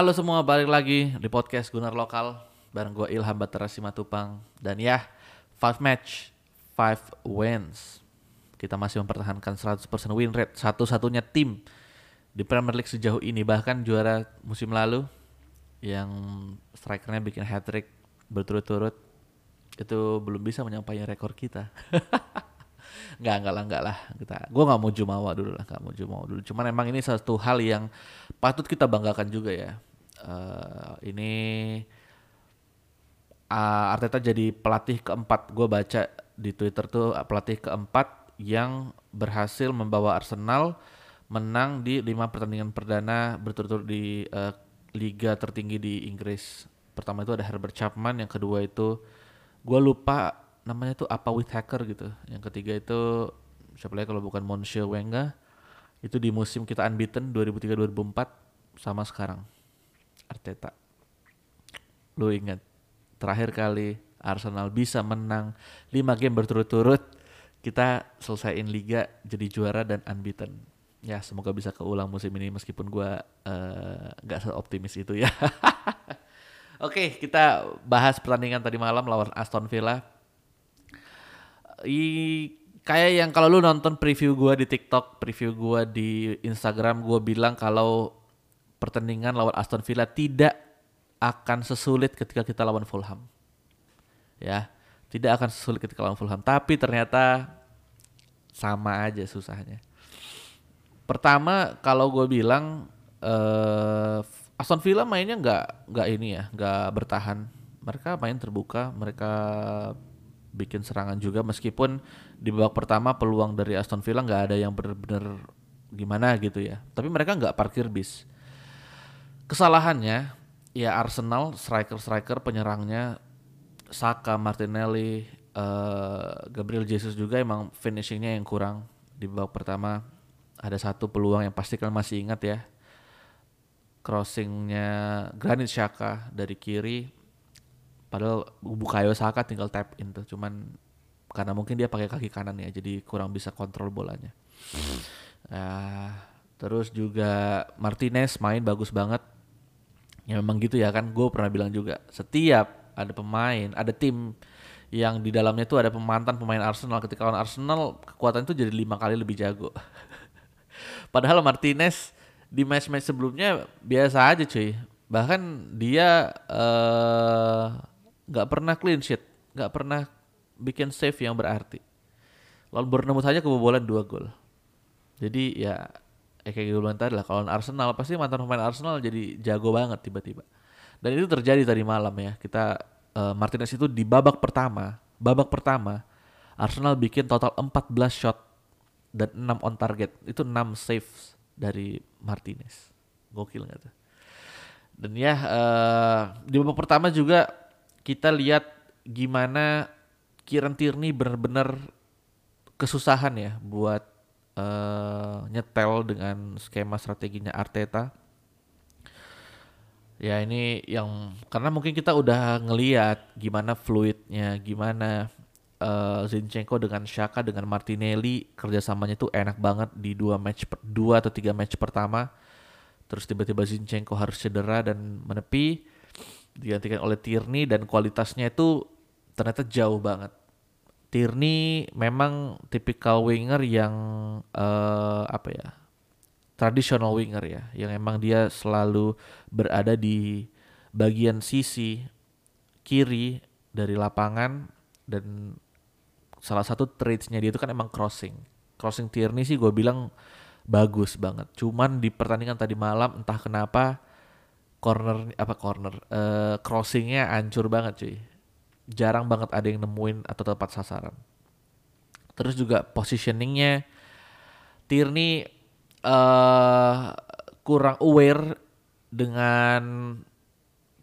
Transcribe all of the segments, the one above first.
Halo semua, balik lagi di podcast Gunar Lokal bareng gue Ilham Batara Simatupang dan ya five match, five wins. Kita masih mempertahankan 100% win rate satu-satunya tim di Premier League sejauh ini bahkan juara musim lalu yang strikernya bikin hat trick berturut-turut itu belum bisa menyampaikan rekor kita. Nggak, nggak lah, nggak lah. Kita, gue nggak mau jumawa dulu lah, nggak mau jumawa dulu. Cuman emang ini satu hal yang patut kita banggakan juga ya. Uh, ini uh, Arteta jadi pelatih keempat. Gue baca di Twitter tuh pelatih keempat yang berhasil membawa Arsenal menang di lima pertandingan perdana berturut-turut di uh, liga tertinggi di Inggris. Pertama itu ada Herbert Chapman, yang kedua itu gue lupa namanya tuh apa with hacker gitu. Yang ketiga itu siapa lagi kalau bukan Monsieur Wenger itu di musim kita unbeaten 2003-2004 sama sekarang Arteta. Lu ingat terakhir kali Arsenal bisa menang 5 game berturut-turut kita selesaiin liga jadi juara dan unbeaten ya semoga bisa keulang musim ini meskipun gue uh, gak seoptimis itu ya. Oke, okay, kita bahas pertandingan tadi malam lawan Aston Villa. I, kayak yang kalau lu nonton preview gue di TikTok, preview gue di Instagram, gue bilang kalau pertandingan lawan Aston Villa tidak akan sesulit ketika kita lawan Fulham. Ya, tidak akan sesulit ketika lawan Fulham. Tapi ternyata sama aja susahnya Pertama kalau gue bilang uh, Aston Villa mainnya nggak nggak ini ya nggak bertahan. Mereka main terbuka, mereka bikin serangan juga meskipun di babak pertama peluang dari Aston Villa nggak ada yang benar-benar gimana gitu ya. Tapi mereka nggak parkir bis. Kesalahannya ya Arsenal striker-striker penyerangnya Saka, Martinelli, uh, Gabriel Jesus juga emang finishingnya yang kurang. Di babak pertama ada satu peluang yang pasti kalian masih ingat ya. Crossingnya Granit Xhaka dari kiri. Padahal Bukayo Saka tinggal tap in tuh cuman karena mungkin dia pakai kaki kanan ya jadi kurang bisa kontrol bolanya. Uh, terus juga Martinez main bagus banget ya memang gitu ya kan gue pernah bilang juga setiap ada pemain ada tim yang di dalamnya tuh ada pemantan pemain Arsenal ketika lawan Arsenal kekuatan itu jadi lima kali lebih jago Padahal Martinez di match-match sebelumnya biasa aja cuy. Bahkan dia eh, nggak uh, pernah clean sheet, nggak pernah bikin save yang berarti. Lalu bertemu saja kebobolan dua gol. Jadi ya eh, kayak gue bilang tadi lah kalau Arsenal pasti mantan pemain Arsenal jadi jago banget tiba-tiba. Dan itu terjadi tadi malam ya. Kita uh, Martinez itu di babak pertama, babak pertama Arsenal bikin total 14 shot dan 6 on target itu 6 saves dari Martinez gokil nggak tuh dan ya uh, di babak pertama juga kita lihat gimana Kieran Tierney benar-benar kesusahan ya buat uh, nyetel dengan skema strateginya Arteta. Ya ini yang karena mungkin kita udah ngeliat gimana fluidnya gimana uh, Zinchenko dengan Shaka dengan Martinelli kerjasamanya tuh enak banget di dua match dua atau tiga match pertama. Terus tiba-tiba Zinchenko harus cedera dan menepi digantikan oleh Tierney dan kualitasnya itu ternyata jauh banget Tierney memang tipikal winger yang uh, apa ya tradisional winger ya yang emang dia selalu berada di bagian sisi kiri dari lapangan dan salah satu traitsnya dia itu kan emang crossing. Crossing Tierney sih gue bilang bagus banget. Cuman di pertandingan tadi malam entah kenapa corner apa corner uh, crossingnya hancur banget cuy. Jarang banget ada yang nemuin atau tepat sasaran. Terus juga positioningnya Tierney uh, kurang aware dengan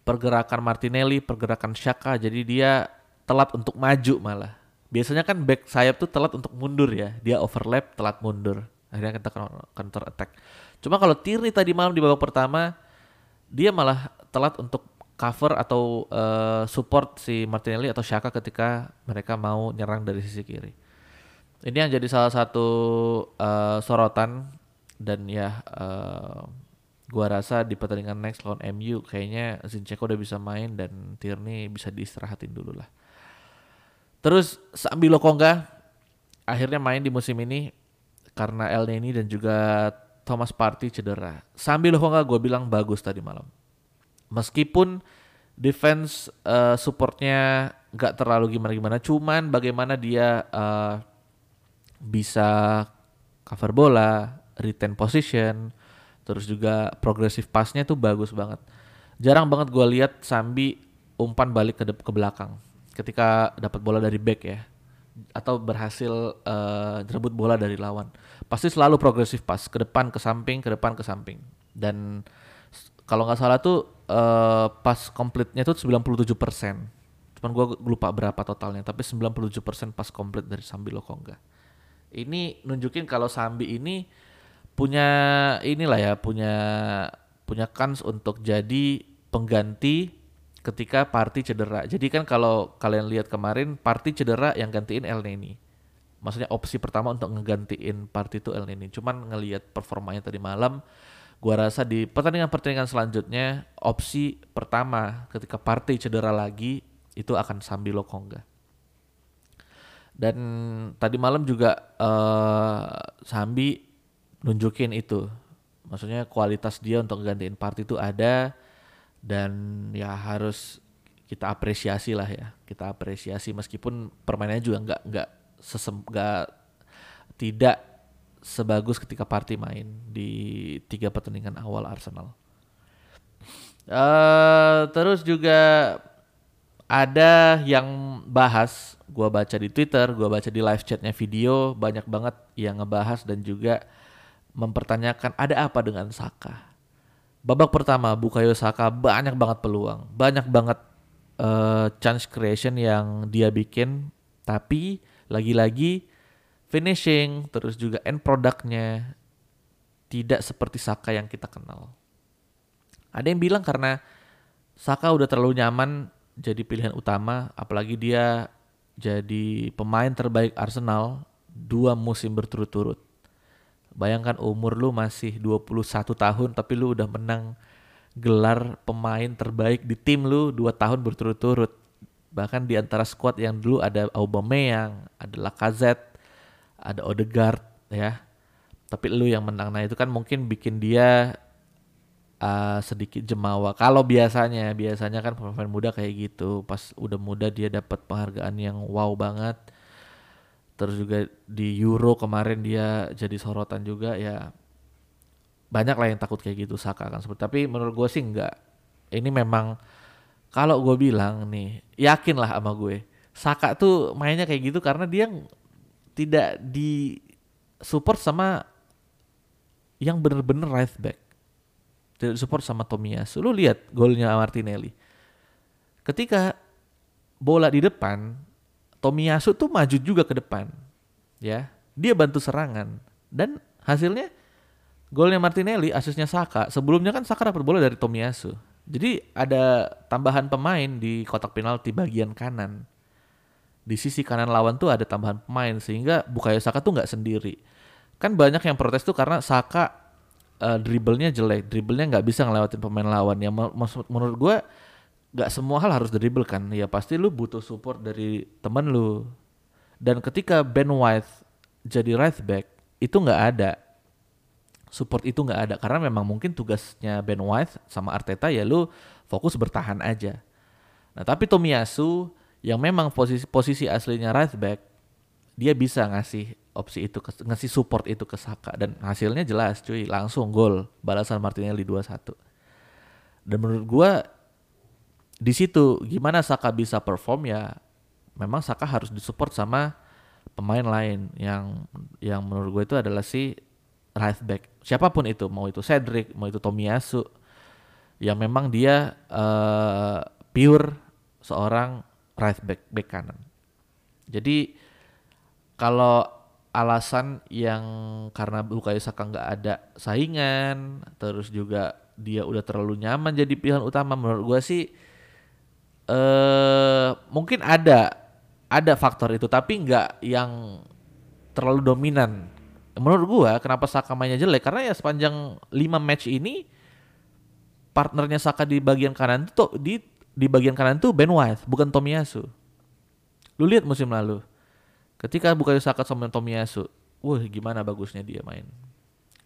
pergerakan Martinelli, pergerakan Shaka. Jadi dia telat untuk maju malah biasanya kan back sayap tuh telat untuk mundur ya dia overlap telat mundur akhirnya kita counter attack cuma kalau Tierney tadi malam di babak pertama dia malah telat untuk cover atau uh, support si Martinelli atau Shaka ketika mereka mau nyerang dari sisi kiri ini yang jadi salah satu uh, sorotan dan ya uh, Gua rasa di pertandingan next lawan MU kayaknya Zinchenko udah bisa main dan Tierney bisa diistirahatin dulu lah. Terus Sambi Lokonga akhirnya main di musim ini karena El Neni dan juga Thomas Partey cedera. Sambil Lokonga gue bilang bagus tadi malam. Meskipun defense uh, supportnya nggak terlalu gimana-gimana, cuman bagaimana dia uh, bisa cover bola, retain position, terus juga progressive passnya tuh bagus banget. Jarang banget gue lihat Sambi umpan balik ke ke belakang ketika dapat bola dari back ya atau berhasil uh, rebut bola dari lawan. Pasti selalu progresif pas ke depan ke samping ke depan ke samping. Dan kalau nggak salah tuh uh, pas komplitnya tuh 97%. Cuman gue lupa berapa totalnya, tapi 97% pas komplit dari Sambi Lokonga. Ini nunjukin kalau Sambi ini punya inilah ya, punya punya kans untuk jadi pengganti ketika Party cedera. Jadi kan kalau kalian lihat kemarin Party cedera yang gantiin El Neni. Maksudnya opsi pertama untuk ngegantiin Party itu El Neni. Cuman ngelihat performanya tadi malam, gua rasa di pertandingan-pertandingan selanjutnya opsi pertama ketika Party cedera lagi itu akan Sambi Lokonga. Dan tadi malam juga uh, Sambi nunjukin itu. Maksudnya kualitas dia untuk gantiin Party itu ada dan ya harus kita apresiasi lah ya kita apresiasi meskipun permainannya juga nggak nggak sesem nggak tidak sebagus ketika Party main di tiga pertandingan awal Arsenal. Uh, terus juga ada yang bahas, gua baca di Twitter, gua baca di live chatnya video, banyak banget yang ngebahas dan juga mempertanyakan ada apa dengan Saka. Babak pertama Bukayo Saka banyak banget peluang, banyak banget uh, chance creation yang dia bikin, tapi lagi-lagi finishing terus juga end produknya tidak seperti Saka yang kita kenal. Ada yang bilang karena Saka udah terlalu nyaman jadi pilihan utama, apalagi dia jadi pemain terbaik Arsenal dua musim berturut-turut. Bayangkan umur lu masih 21 tahun tapi lu udah menang gelar pemain terbaik di tim lu 2 tahun berturut-turut. Bahkan di antara squad yang dulu ada Aubameyang, ada Lacazette, ada Odegaard ya. Tapi lu yang menang. Nah, itu kan mungkin bikin dia uh, sedikit jemawa. Kalau biasanya, biasanya kan pemain muda kayak gitu. Pas udah muda dia dapat penghargaan yang wow banget terus juga di Euro kemarin dia jadi sorotan juga ya banyak lah yang takut kayak gitu Saka kan seperti tapi menurut gue sih enggak ini memang kalau gue bilang nih yakin lah sama gue Saka tuh mainnya kayak gitu karena dia tidak di support sama yang bener-bener right back tidak support sama Tomiyasu lu lihat golnya Martinelli ketika bola di depan Tomiyasu tuh maju juga ke depan. Ya, dia bantu serangan dan hasilnya golnya Martinelli, asisnya Saka. Sebelumnya kan Saka dapat bola dari Tomiyasu. Jadi ada tambahan pemain di kotak penalti bagian kanan. Di sisi kanan lawan tuh ada tambahan pemain sehingga Bukayo Saka tuh nggak sendiri. Kan banyak yang protes tuh karena Saka uh, dribblenya jelek, dribblenya nggak bisa ngelewatin pemain lawan. Yang menurut gue gak semua hal harus dribble kan ya pasti lu butuh support dari temen lu dan ketika Ben White jadi right back itu nggak ada support itu nggak ada karena memang mungkin tugasnya Ben White sama Arteta ya lu fokus bertahan aja nah tapi Tomiyasu yang memang posisi posisi aslinya right back dia bisa ngasih opsi itu ngasih support itu ke Saka. Dan hasilnya jelas cuy. Langsung gol balasan Martinelli 2-1 dan menurut gua di situ gimana Saka bisa perform ya memang Saka harus disupport sama pemain lain. Yang yang menurut gue itu adalah si right back. Siapa pun itu mau itu Cedric mau itu Tomiyasu yang memang dia uh, pure seorang right back back kanan jadi kalau alasan yang karena Bukayo Saka nggak ada saingan terus juga dia udah terlalu nyaman jadi pilihan utama menurut gue sih eh mungkin ada ada faktor itu tapi nggak yang terlalu dominan. Menurut gua kenapa Saka mainnya jelek karena ya sepanjang 5 match ini partnernya Saka di bagian kanan tuh di di bagian kanan tuh Ben White bukan Tomiyasu. Lu lihat musim lalu. Ketika Bukayo Saka sama Tomiyasu, wah gimana bagusnya dia main.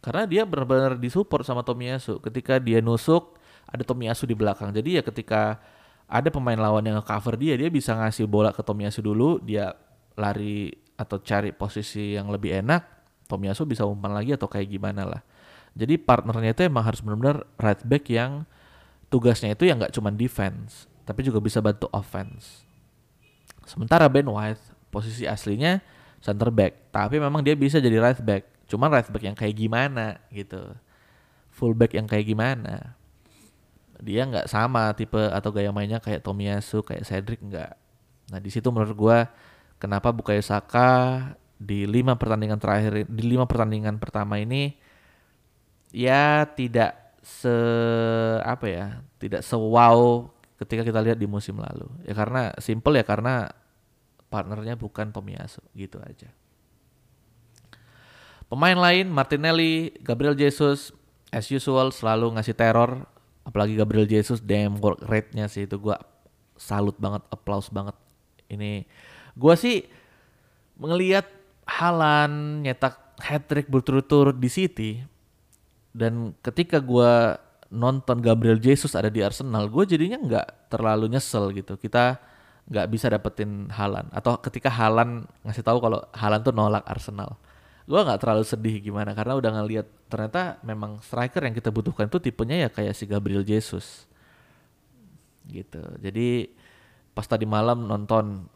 Karena dia benar-benar disupport sama Tomiyasu. Ketika dia nusuk, ada Tomiyasu di belakang. Jadi ya ketika ada pemain lawan yang cover dia, dia bisa ngasih bola ke Tomiyasu dulu, dia lari atau cari posisi yang lebih enak, Tomiyasu bisa umpan lagi atau kayak gimana lah. Jadi partnernya itu emang harus benar-benar right back yang tugasnya itu yang nggak cuma defense, tapi juga bisa bantu offense. Sementara Ben White posisi aslinya center back, tapi memang dia bisa jadi right back. Cuman right back yang kayak gimana gitu. Full back yang kayak gimana. Dia nggak sama tipe atau gaya mainnya kayak Tomiyasu, kayak Cedric nggak. Nah di situ menurut gua kenapa Bukayo Saka di lima pertandingan terakhir di lima pertandingan pertama ini ya tidak se apa ya tidak se wow ketika kita lihat di musim lalu. Ya karena simple ya karena partnernya bukan Tomiyasu gitu aja. Pemain lain Martinelli Gabriel Jesus as usual selalu ngasih teror. Apalagi Gabriel Jesus damn work rate-nya sih itu gua salut banget applause banget. Ini gua sih melihat Halan nyetak hat trick berturut-turut di City dan ketika gue nonton Gabriel Jesus ada di Arsenal, gue jadinya nggak terlalu nyesel gitu. Kita nggak bisa dapetin Halan atau ketika Halan ngasih tahu kalau Halan tuh nolak Arsenal, gue nggak terlalu sedih gimana karena udah ngeliat ternyata memang striker yang kita butuhkan tuh tipenya ya kayak si Gabriel Jesus. Gitu. Jadi pas tadi malam nonton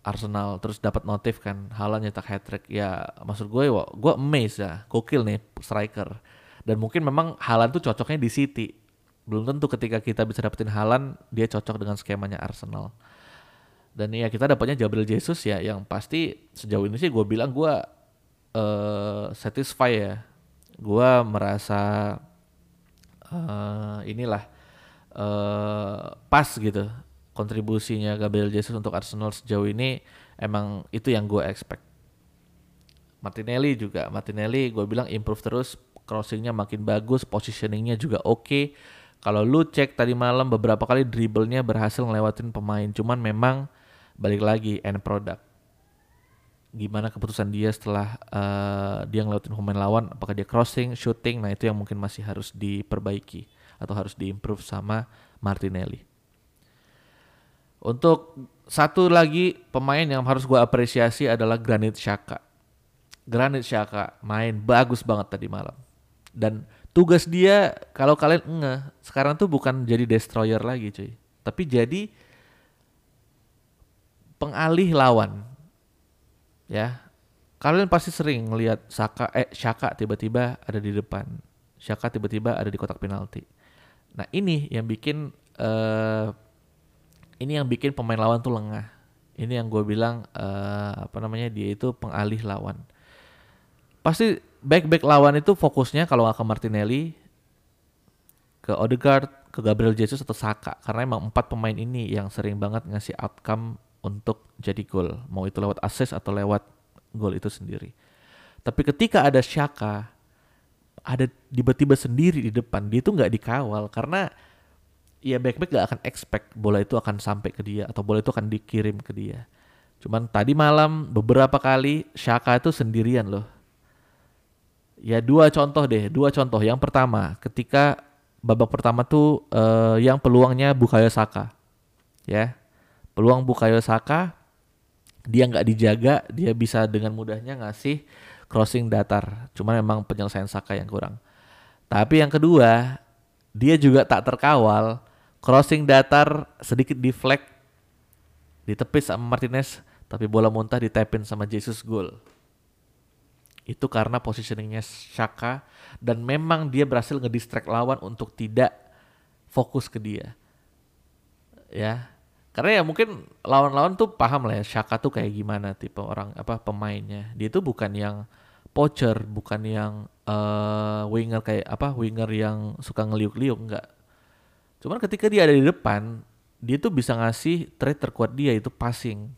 Arsenal terus dapat notif kan Halan nyetak hat trick ya maksud gue wah gue amazed ya. Gokil nih striker dan mungkin memang Halan tuh cocoknya di City. Belum tentu ketika kita bisa dapetin Halan dia cocok dengan skemanya Arsenal. Dan ya kita dapatnya Gabriel Jesus ya yang pasti sejauh ini sih gue bilang gue uh, satisfy ya. Gue merasa uh, inilah uh, pas gitu kontribusinya Gabriel Jesus untuk Arsenal sejauh ini. Emang itu yang gue expect. Martinelli juga, Martinelli gue bilang improve terus, crossingnya makin bagus, positioningnya juga oke. Okay. Kalau lu cek tadi malam beberapa kali dribblenya berhasil ngelewatin pemain, cuman memang balik lagi end product. Gimana keputusan dia setelah uh, dia ngelewatin pemain lawan, apakah dia crossing, shooting, nah itu yang mungkin masih harus diperbaiki atau harus diimprove sama Martinelli. Untuk satu lagi pemain yang harus gue apresiasi adalah Granit Xhaka. Granit Xhaka main bagus banget tadi malam. Dan tugas dia kalau kalian enggak sekarang tuh bukan jadi destroyer lagi cuy. Tapi jadi pengalih lawan. Ya. Kalian pasti sering ngelihat Saka eh Xhaka tiba-tiba ada di depan. Xhaka tiba-tiba ada di kotak penalti. Nah, ini yang bikin uh, ini yang bikin pemain lawan tuh lengah. Ini yang gue bilang uh, apa namanya dia itu pengalih lawan. Pasti back-back lawan itu fokusnya kalau nggak ke Martinelli, ke Odegaard, ke Gabriel Jesus atau Saka karena emang empat pemain ini yang sering banget ngasih outcome untuk jadi gol, mau itu lewat assist atau lewat gol itu sendiri. Tapi ketika ada Shaka, ada tiba-tiba sendiri di depan, dia itu nggak dikawal karena ya back back gak akan expect bola itu akan sampai ke dia atau bola itu akan dikirim ke dia. Cuman tadi malam beberapa kali Shaka itu sendirian loh. Ya dua contoh deh, dua contoh. Yang pertama, ketika babak pertama tuh uh, yang peluangnya Bukayo Saka. Ya. Peluang Bukayo Saka dia nggak dijaga, dia bisa dengan mudahnya ngasih crossing datar. Cuman memang penyelesaian Saka yang kurang. Tapi yang kedua, dia juga tak terkawal crossing datar sedikit deflect ditepis sama Martinez tapi bola muntah ditepin sama Jesus Gol itu karena positioningnya Shaka dan memang dia berhasil ngedistract lawan untuk tidak fokus ke dia ya karena ya mungkin lawan-lawan tuh paham lah ya Shaka tuh kayak gimana tipe orang apa pemainnya dia tuh bukan yang poacher bukan yang uh, winger kayak apa winger yang suka ngeliuk-liuk enggak Cuman ketika dia ada di depan, dia tuh bisa ngasih trade terkuat dia itu passing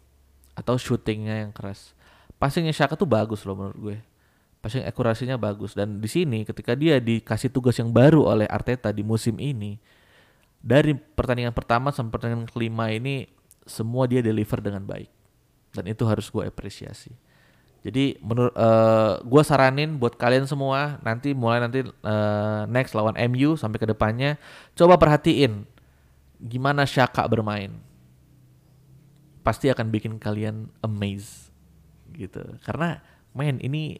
atau shootingnya yang keras. Passingnya Shaka tuh bagus loh menurut gue. Passing akurasinya bagus. Dan di sini ketika dia dikasih tugas yang baru oleh Arteta di musim ini dari pertandingan pertama sampai pertandingan kelima ini semua dia deliver dengan baik. Dan itu harus gue apresiasi. Jadi menurut uh, gue saranin buat kalian semua nanti mulai nanti uh, next lawan MU sampai ke depannya coba perhatiin gimana Shaka bermain. Pasti akan bikin kalian amazed gitu. Karena main ini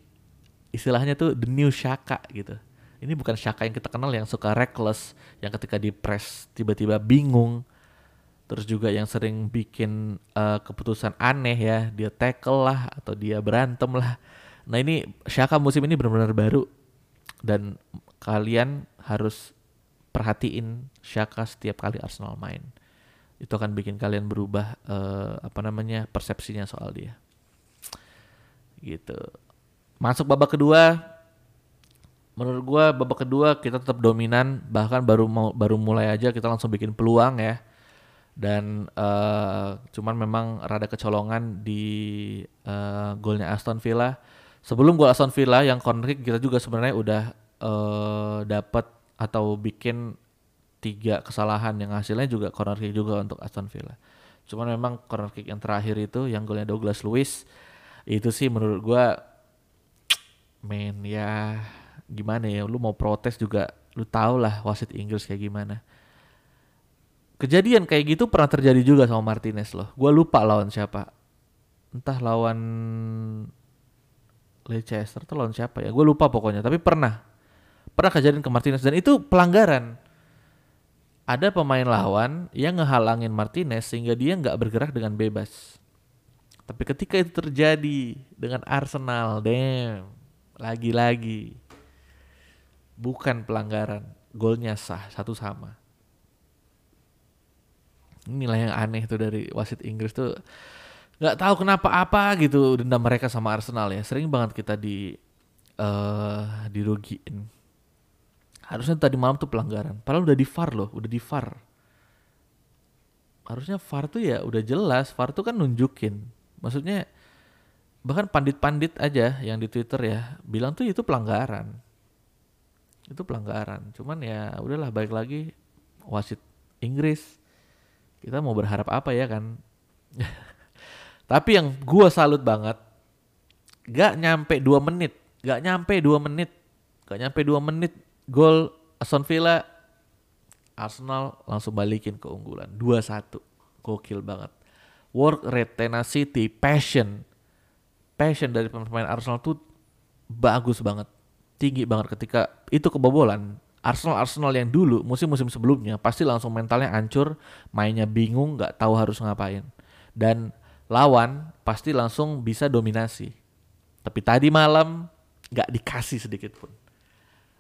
istilahnya tuh the new Shaka gitu. Ini bukan Shaka yang kita kenal yang suka reckless, yang ketika di press tiba-tiba bingung. Terus juga yang sering bikin uh, keputusan aneh ya, dia tackle lah atau dia berantem lah. Nah ini Shaka musim ini benar-benar baru dan kalian harus perhatiin Shaka setiap kali Arsenal main. Itu akan bikin kalian berubah uh, apa namanya persepsinya soal dia. Gitu. Masuk babak kedua, menurut gua babak kedua kita tetap dominan, bahkan baru mau baru mulai aja kita langsung bikin peluang ya. Dan uh, cuman memang rada kecolongan di uh, golnya Aston Villa. Sebelum gol Aston Villa yang corner kick kita juga sebenarnya udah uh, dapat atau bikin tiga kesalahan yang hasilnya juga corner kick juga untuk Aston Villa. Cuman memang corner kick yang terakhir itu yang golnya Douglas Lewis itu sih menurut gua men ya gimana ya lu mau protes juga lu tau lah wasit Inggris kayak gimana. Kejadian kayak gitu pernah terjadi juga sama Martinez loh. Gue lupa lawan siapa. Entah lawan Leicester atau lawan siapa ya gue lupa pokoknya tapi pernah. Pernah kejadian ke Martinez dan itu pelanggaran. Ada pemain lawan yang ngehalangin Martinez sehingga dia nggak bergerak dengan bebas. Tapi ketika itu terjadi dengan Arsenal damn lagi-lagi bukan pelanggaran, golnya sah satu sama. Inilah yang aneh tuh dari wasit Inggris tuh nggak tahu kenapa apa gitu dendam mereka sama Arsenal ya. Sering banget kita di uh, dirugiin. Harusnya tadi malam tuh pelanggaran. Padahal udah di VAR loh, udah di VAR. Harusnya VAR tuh ya udah jelas, VAR tuh kan nunjukin. Maksudnya bahkan pandit-pandit aja yang di Twitter ya bilang tuh itu pelanggaran. Itu pelanggaran. Cuman ya udahlah balik lagi wasit Inggris. Kita mau berharap apa ya kan? Tapi yang gua salut banget gak nyampe dua menit gak nyampe dua menit gak nyampe dua menit gol Aston Villa Arsenal langsung balikin keunggulan. 2-1 gokil banget. Work rate tenacity passion passion dari pemain Arsenal tuh bagus banget, tinggi banget ketika itu kebobolan. Arsenal Arsenal yang dulu musim-musim sebelumnya pasti langsung mentalnya hancur, mainnya bingung, nggak tahu harus ngapain. Dan lawan pasti langsung bisa dominasi. Tapi tadi malam nggak dikasih sedikit pun.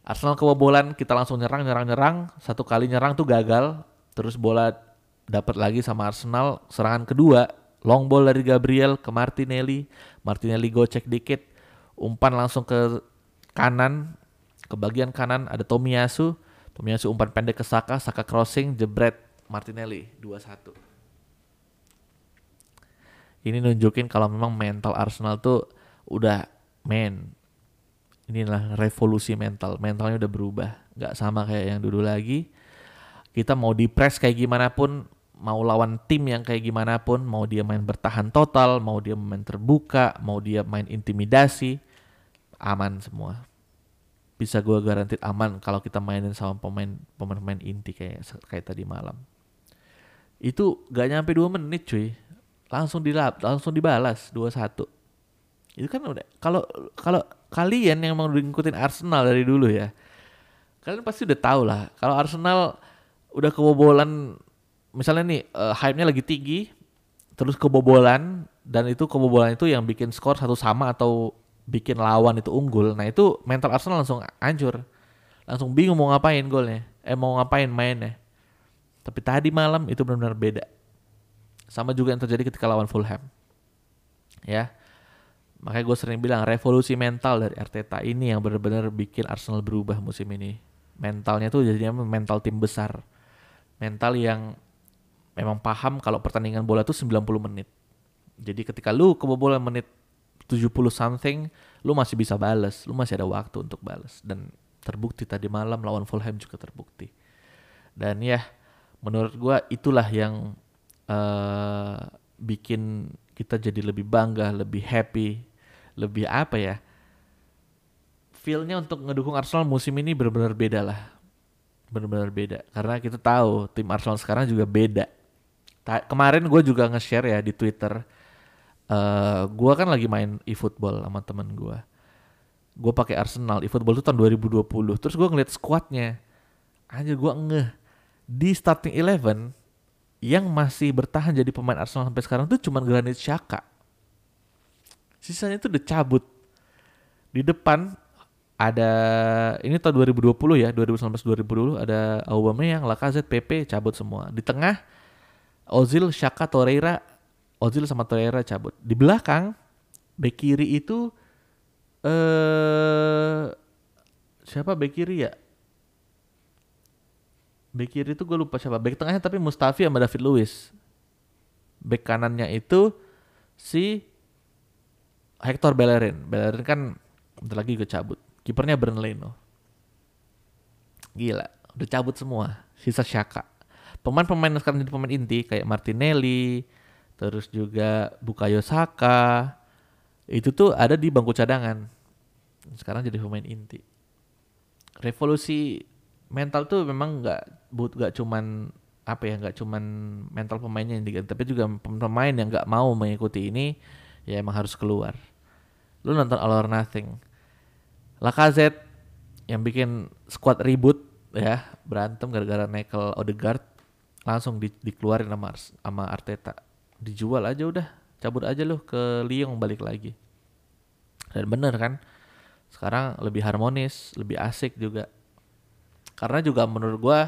Arsenal kebobolan, kita langsung nyerang, nyerang, nyerang. Satu kali nyerang tuh gagal, terus bola dapat lagi sama Arsenal. Serangan kedua long ball dari Gabriel ke Martinelli. Martinelli gocek dikit. Umpan langsung ke kanan. Ke bagian kanan ada Tomiyasu. Tomiyasu umpan pendek ke Saka. Saka crossing jebret Martinelli 2-1 ini nunjukin kalau memang mental Arsenal tuh udah men inilah revolusi mental. Mentalnya udah berubah. Nggak sama kayak yang dulu lagi. Kita mau di press kayak gimana pun mau lawan tim yang kayak gimana pun, mau dia main bertahan total, mau dia main terbuka, mau dia main intimidasi, aman semua. Bisa gue garanti aman kalau kita mainin sama pemain pemain-pemain inti kayak kayak tadi malam. Itu gak nyampe dua menit cuy, langsung dilap, langsung dibalas dua satu. Itu kan udah kalau kalau kalian yang mau ngikutin Arsenal dari dulu ya, kalian pasti udah tahu lah kalau Arsenal udah kebobolan misalnya nih uh, hype-nya lagi tinggi terus kebobolan dan itu kebobolan itu yang bikin skor satu sama atau bikin lawan itu unggul. Nah itu mental Arsenal langsung hancur. Langsung bingung mau ngapain golnya eh mau ngapain mainnya. Tapi tadi malam itu benar-benar beda. Sama juga yang terjadi ketika lawan Fulham. Ya. Makanya gue sering bilang revolusi mental dari Arteta ini yang benar-benar bikin Arsenal berubah musim ini. Mentalnya tuh jadinya mental tim besar. Mental yang memang paham kalau pertandingan bola itu 90 menit. Jadi ketika lu kebobolan menit 70 something lu masih bisa balas, lu masih ada waktu untuk balas dan terbukti tadi malam lawan Fulham juga terbukti. Dan ya menurut gua itulah yang uh, bikin kita jadi lebih bangga, lebih happy, lebih apa ya? Feelnya untuk ngedukung Arsenal musim ini benar-benar beda lah, benar-benar beda. Karena kita tahu tim Arsenal sekarang juga beda. Kemarin gue juga nge-share ya di Twitter. Uh, gue kan lagi main e-football sama temen gue. Gue pakai Arsenal e-football itu tahun 2020. Terus gue ngeliat squadnya, aja gue ngeh di starting eleven yang masih bertahan jadi pemain Arsenal sampai sekarang tuh cuma Granit Xhaka. Sisanya tuh udah cabut. Di depan ada ini tahun 2020 ya, 2019 2020 ada Aubameyang, Lacazette, PP cabut semua. Di tengah Ozil, Xhaka, Torreira, Ozil sama Torreira cabut. Di belakang bek kiri itu eh siapa bek kiri ya? Back kiri itu gue lupa siapa. Back tengahnya tapi Mustafi sama David Luiz. Back kanannya itu si Hector Bellerin. Bellerin kan bentar lagi gue cabut. Kipernya no. Gila, udah cabut semua. Sisa Shaka. Pemain-pemain sekarang jadi pemain inti kayak Martinelli, terus juga Bukayo Saka. Itu tuh ada di bangku cadangan. Sekarang jadi pemain inti. Revolusi mental tuh memang nggak but nggak cuman apa ya nggak cuman mental pemainnya yang diganti tapi juga pemain yang nggak mau mengikuti ini ya emang harus keluar lu nonton All or Nothing Lacazette yang bikin squad ribut ya berantem gara-gara Michael Odegaard langsung di, dikeluarin sama sama Arteta. Dijual aja udah cabut aja lu ke Lyon balik lagi. Dan bener kan? Sekarang lebih harmonis lebih asik juga. Karena juga menurut gua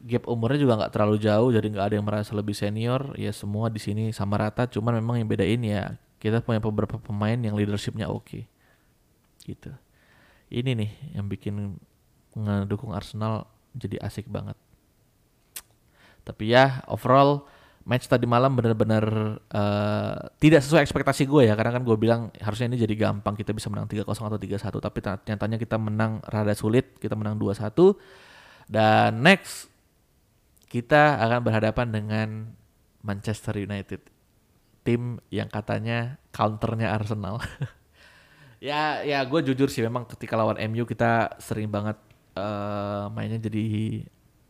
gap umurnya juga nggak terlalu jauh jadi nggak ada yang merasa lebih senior. Ya semua di sini sama rata cuman memang yang bedain ya kita punya beberapa pemain yang leadershipnya oke. Okay. gitu. Ini nih yang bikin ngedukung Arsenal jadi asik banget tapi ya overall match tadi malam benar-benar uh, tidak sesuai ekspektasi gue ya. Karena kan gue bilang harusnya ini jadi gampang kita bisa menang 3-0 atau 3-1 tapi nyatanya kita menang rada sulit kita menang 2-1 dan next kita akan berhadapan dengan Manchester United. Tim yang katanya counternya Arsenal. Ya ya gue jujur sih memang ketika lawan MU kita sering banget uh, mainnya jadi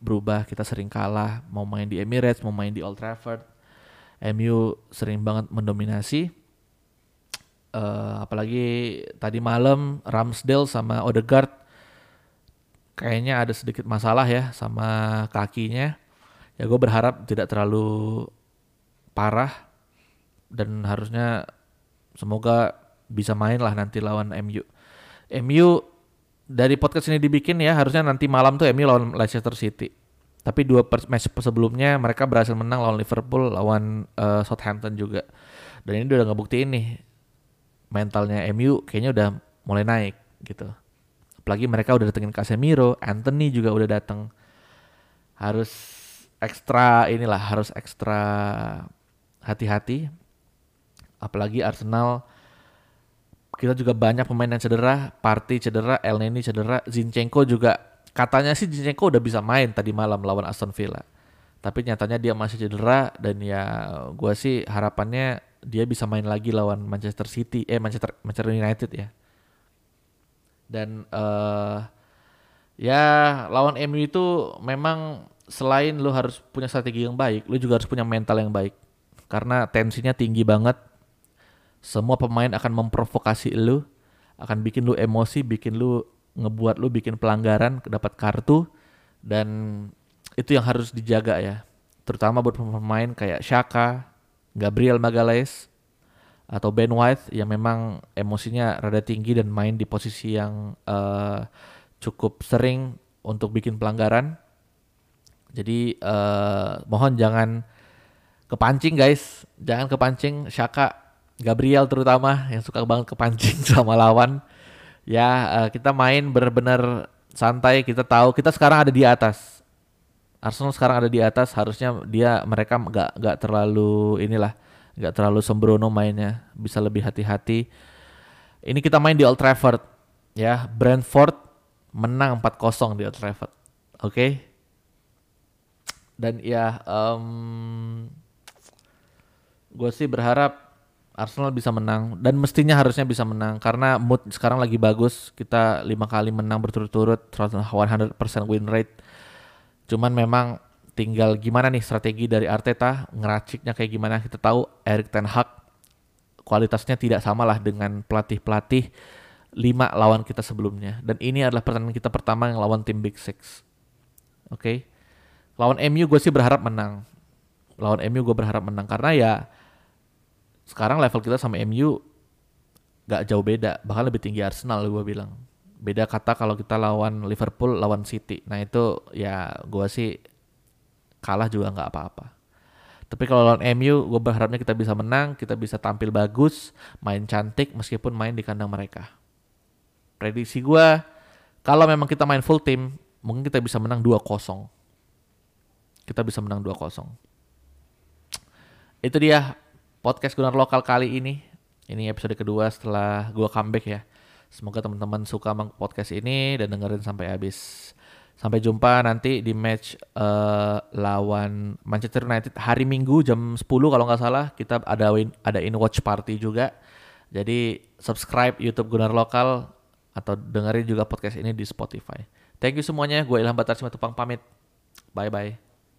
berubah kita sering kalah mau main di Emirates mau main di Old Trafford. MU sering banget mendominasi. Uh, apalagi tadi malam Ramsdale sama Odegaard kayaknya ada sedikit masalah ya sama kakinya. Ya gue berharap tidak terlalu parah dan harusnya semoga bisa main lah nanti lawan MU MU dari podcast ini dibikin ya harusnya nanti malam tuh MU lawan Leicester City. Tapi dua match sebelumnya mereka berhasil menang lawan Liverpool, lawan uh, Southampton juga. Dan ini udah ngebuktiin nih mentalnya MU kayaknya udah mulai naik gitu. Apalagi mereka udah datengin Casemiro, Anthony juga udah datang. Harus ekstra inilah, harus ekstra hati-hati. Apalagi Arsenal kita juga banyak pemain yang cedera, Party cedera, El Neni cedera, Zinchenko juga katanya sih Zinchenko udah bisa main tadi malam lawan Aston Villa. Tapi nyatanya dia masih cedera dan ya gue sih harapannya dia bisa main lagi lawan Manchester City, eh Manchester Manchester United ya. Dan uh, ya lawan MU itu memang selain lu harus punya strategi yang baik, lu juga harus punya mental yang baik. Karena tensinya tinggi banget semua pemain akan memprovokasi lu, akan bikin lu emosi, bikin lu ngebuat lu bikin pelanggaran, dapat kartu dan itu yang harus dijaga ya. Terutama buat pemain kayak Shaka, Gabriel Magalhaes atau Ben White yang memang emosinya rada tinggi dan main di posisi yang uh, cukup sering untuk bikin pelanggaran. Jadi uh, mohon jangan kepancing guys, jangan kepancing Shaka Gabriel terutama yang suka banget kepancing sama lawan. Ya uh, kita main benar-benar santai. Kita tahu kita sekarang ada di atas. Arsenal sekarang ada di atas. Harusnya dia mereka nggak nggak terlalu inilah nggak terlalu sembrono mainnya, bisa lebih hati-hati. Ini kita main di Old Trafford ya, Brentford menang 4-0 di Old Trafford. Oke. Okay? Dan ya um, gue sih berharap Arsenal bisa menang dan mestinya harusnya bisa menang karena mood sekarang lagi bagus. Kita lima kali menang berturut-turut, 100% win rate. Cuman memang tinggal gimana nih strategi dari Arteta ngeraciknya kayak gimana kita tahu Erik Ten Hag kualitasnya tidak sama lah dengan pelatih-pelatih lima lawan kita sebelumnya dan ini adalah pertandingan kita pertama yang lawan tim Big Six oke okay? lawan MU gue sih berharap menang lawan MU gue berharap menang karena ya sekarang level kita sama MU gak jauh beda bahkan lebih tinggi Arsenal gue bilang beda kata kalau kita lawan Liverpool lawan City nah itu ya gue sih kalah juga nggak apa-apa. Tapi kalau lawan MU, gue berharapnya kita bisa menang, kita bisa tampil bagus, main cantik meskipun main di kandang mereka. Prediksi gue, kalau memang kita main full team, mungkin kita bisa menang 2-0. Kita bisa menang 2-0. Itu dia podcast Gunar Lokal kali ini. Ini episode kedua setelah gue comeback ya. Semoga teman-teman suka podcast ini dan dengerin sampai habis. Sampai jumpa nanti di match uh, lawan Manchester United hari Minggu jam 10 kalau nggak salah kita ada ada in watch party juga. Jadi subscribe YouTube Gunar Lokal atau dengerin juga podcast ini di Spotify. Thank you semuanya. Gue Ilham Batar Simatupang pamit. Bye bye.